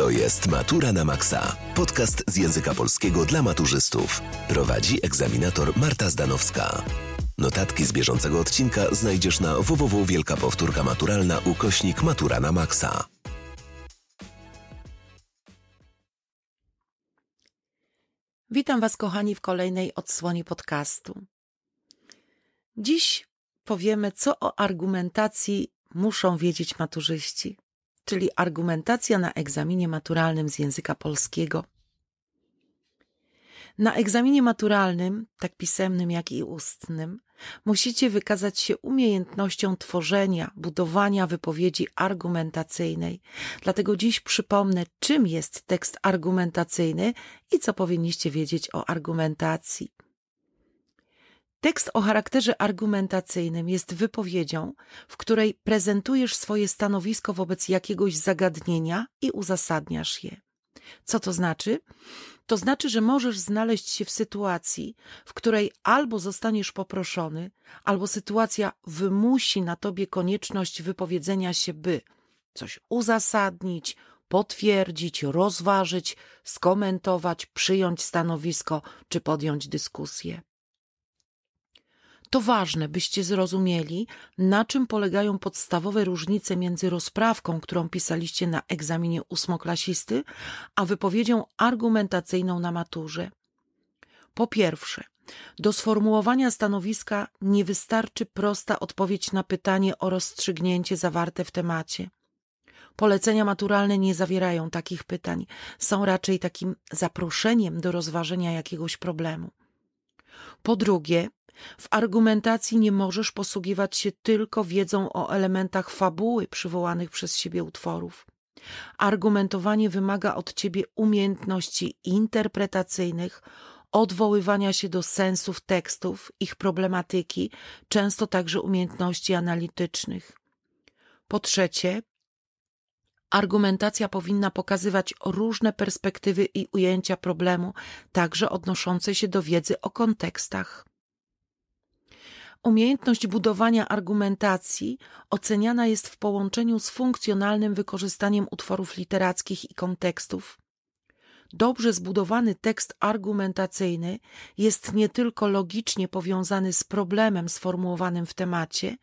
To jest Matura na Maxa. Podcast z języka polskiego dla maturzystów. Prowadzi egzaminator Marta Zdanowska. Notatki z bieżącego odcinka znajdziesz na www Wielka Powtórka Maturalna ukośnik Matura na Maxa. Witam Was, kochani, w kolejnej odsłonie podcastu. Dziś powiemy, co o argumentacji muszą wiedzieć maturzyści, czyli argumentacja na egzaminie maturalnym z języka polskiego. Na egzaminie maturalnym, tak pisemnym jak i ustnym, musicie wykazać się umiejętnością tworzenia, budowania wypowiedzi argumentacyjnej. Dlatego dziś przypomnę, czym jest tekst argumentacyjny i co powinniście wiedzieć o argumentacji. Tekst o charakterze argumentacyjnym jest wypowiedzią, w której prezentujesz swoje stanowisko wobec jakiegoś zagadnienia i uzasadniasz je. Co to znaczy? To znaczy, że możesz znaleźć się w sytuacji, w której albo zostaniesz poproszony, albo sytuacja wymusi na tobie konieczność wypowiedzenia się, by coś uzasadnić, potwierdzić, rozważyć, skomentować, przyjąć stanowisko czy podjąć dyskusję. To ważne, byście zrozumieli, na czym polegają podstawowe różnice między rozprawką, którą pisaliście na egzaminie ósmoklasisty, a wypowiedzią argumentacyjną na maturze. Po pierwsze, do sformułowania stanowiska nie wystarczy prosta odpowiedź na pytanie o rozstrzygnięcie zawarte w temacie. Polecenia maturalne nie zawierają takich pytań, są raczej takim zaproszeniem do rozważenia jakiegoś problemu. Po drugie, w argumentacji nie możesz posługiwać się tylko wiedzą o elementach fabuły przywołanych przez siebie utworów. Argumentowanie wymaga od ciebie umiejętności interpretacyjnych, odwoływania się do sensów tekstów, ich problematyki, często także umiejętności analitycznych. Po trzecie, argumentacja powinna pokazywać różne perspektywy i ujęcia problemu, także odnoszące się do wiedzy o kontekstach. Umiejętność budowania argumentacji oceniana jest w połączeniu z funkcjonalnym wykorzystaniem utworów literackich i kontekstów. Dobrze zbudowany tekst argumentacyjny jest nie tylko logicznie powiązany z problemem sformułowanym w temacie,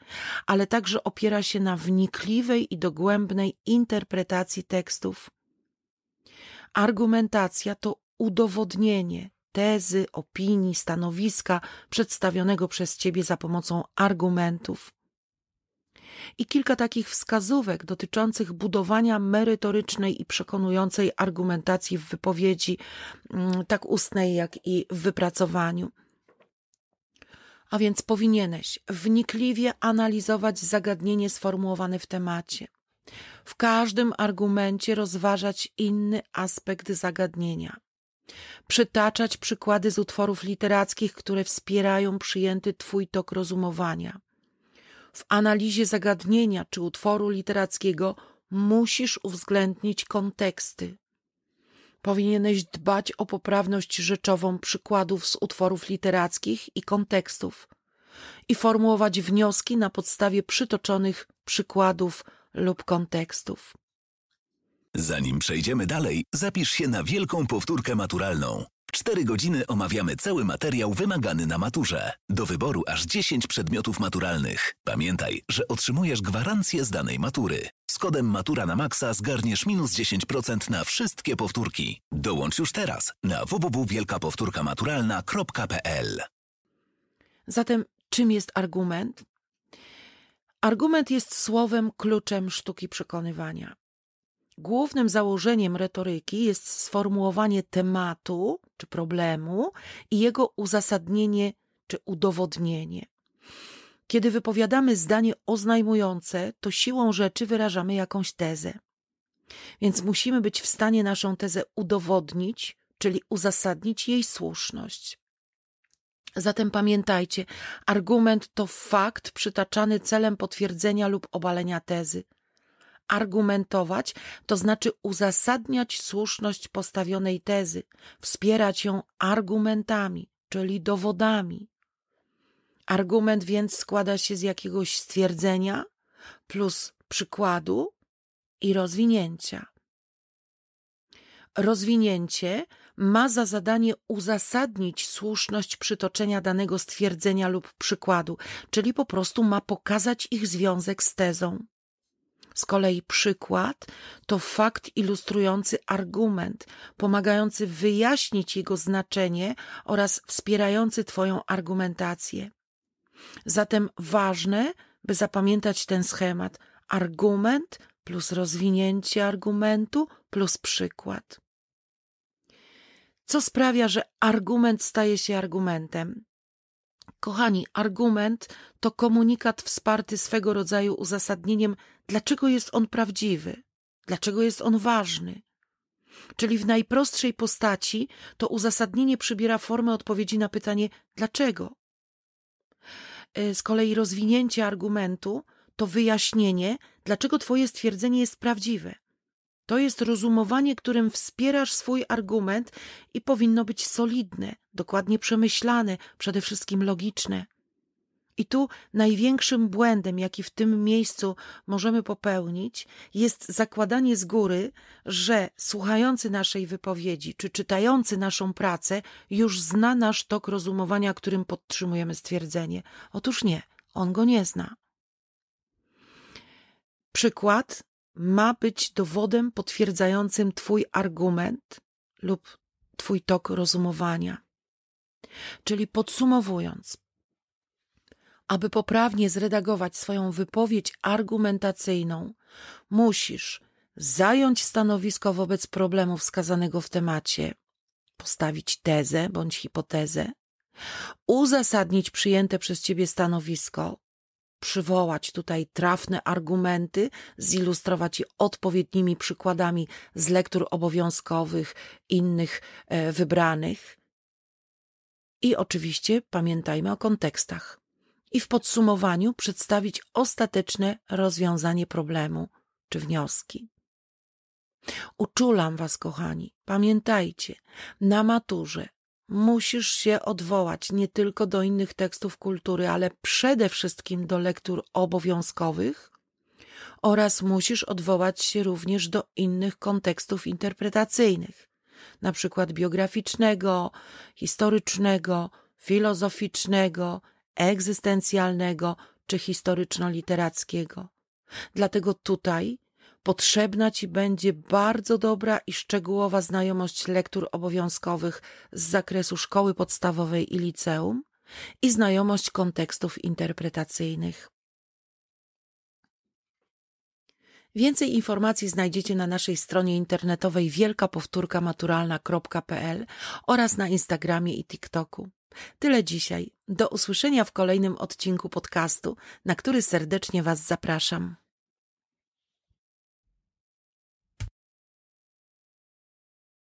ale także opiera się na wnikliwej i dogłębnej interpretacji tekstów. Argumentacja to udowodnienie, tezy, opinii, stanowiska przedstawionego przez ciebie za pomocą argumentów. I kilka takich wskazówek dotyczących budowania merytorycznej i przekonującej argumentacji w wypowiedzi, mm, tak ustnej, jak i w wypracowaniu. A więc powinieneś wnikliwie analizować zagadnienie sformułowane w temacie. W każdym argumencie rozważać inny aspekt zagadnienia przytaczać przykłady z utworów literackich, które wspierają przyjęty Twój tok rozumowania. W analizie zagadnienia czy utworu literackiego musisz uwzględnić konteksty. Powinieneś dbać o poprawność rzeczową przykładów z utworów literackich i kontekstów i formułować wnioski na podstawie przytoczonych przykładów lub kontekstów. Zanim przejdziemy dalej, zapisz się na wielką powtórkę maturalną. Cztery godziny omawiamy cały materiał wymagany na maturze. Do wyboru aż 10 przedmiotów maturalnych. Pamiętaj, że otrzymujesz gwarancję z danej matury. Z kodem Matura na Maxa zgarniesz minus 10% na wszystkie powtórki. Dołącz już teraz na www.wielkapowtórkamaturalna.pl Zatem czym jest argument? Argument jest słowem kluczem sztuki przekonywania. Głównym założeniem retoryki jest sformułowanie tematu czy problemu i jego uzasadnienie czy udowodnienie. Kiedy wypowiadamy zdanie oznajmujące, to siłą rzeczy wyrażamy jakąś tezę. Więc musimy być w stanie naszą tezę udowodnić, czyli uzasadnić jej słuszność. Zatem pamiętajcie, argument to fakt przytaczany celem potwierdzenia lub obalenia tezy argumentować, to znaczy uzasadniać słuszność postawionej tezy, wspierać ją argumentami, czyli dowodami. Argument więc składa się z jakiegoś stwierdzenia plus przykładu i rozwinięcia. Rozwinięcie ma za zadanie uzasadnić słuszność przytoczenia danego stwierdzenia lub przykładu, czyli po prostu ma pokazać ich związek z tezą. Z kolei przykład to fakt ilustrujący argument, pomagający wyjaśnić jego znaczenie oraz wspierający Twoją argumentację. Zatem ważne, by zapamiętać ten schemat: argument plus rozwinięcie argumentu plus przykład. Co sprawia, że argument staje się argumentem? Kochani, argument to komunikat wsparty swego rodzaju uzasadnieniem, dlaczego jest on prawdziwy, dlaczego jest on ważny. Czyli w najprostszej postaci to uzasadnienie przybiera formę odpowiedzi na pytanie dlaczego. E, z kolei rozwinięcie argumentu to wyjaśnienie, dlaczego Twoje stwierdzenie jest prawdziwe. To jest rozumowanie, którym wspierasz swój argument i powinno być solidne, dokładnie przemyślane, przede wszystkim logiczne. I tu największym błędem, jaki w tym miejscu możemy popełnić, jest zakładanie z góry, że słuchający naszej wypowiedzi czy czytający naszą pracę już zna nasz tok rozumowania, którym podtrzymujemy stwierdzenie. Otóż nie, on go nie zna. Przykład ma być dowodem potwierdzającym Twój argument lub Twój tok rozumowania. Czyli podsumowując, aby poprawnie zredagować swoją wypowiedź argumentacyjną, musisz zająć stanowisko wobec problemu wskazanego w temacie, postawić tezę bądź hipotezę, uzasadnić przyjęte przez ciebie stanowisko, przywołać tutaj trafne argumenty, zilustrować je odpowiednimi przykładami z lektur obowiązkowych, innych e, wybranych. I oczywiście pamiętajmy o kontekstach. I w podsumowaniu przedstawić ostateczne rozwiązanie problemu czy wnioski. Uczulam Was, kochani, pamiętajcie, na maturze musisz się odwołać nie tylko do innych tekstów kultury, ale przede wszystkim do lektur obowiązkowych oraz musisz odwołać się również do innych kontekstów interpretacyjnych, na przykład biograficznego, historycznego, filozoficznego, egzystencjalnego czy historyczno-literackiego. Dlatego tutaj potrzebna Ci będzie bardzo dobra i szczegółowa znajomość lektur obowiązkowych z zakresu szkoły podstawowej i liceum i znajomość kontekstów interpretacyjnych. Więcej informacji znajdziecie na naszej stronie internetowej wielkapowtórkamaturalna.pl oraz na Instagramie i TikToku. Tyle dzisiaj. Do usłyszenia w kolejnym odcinku podcastu, na który serdecznie Was zapraszam.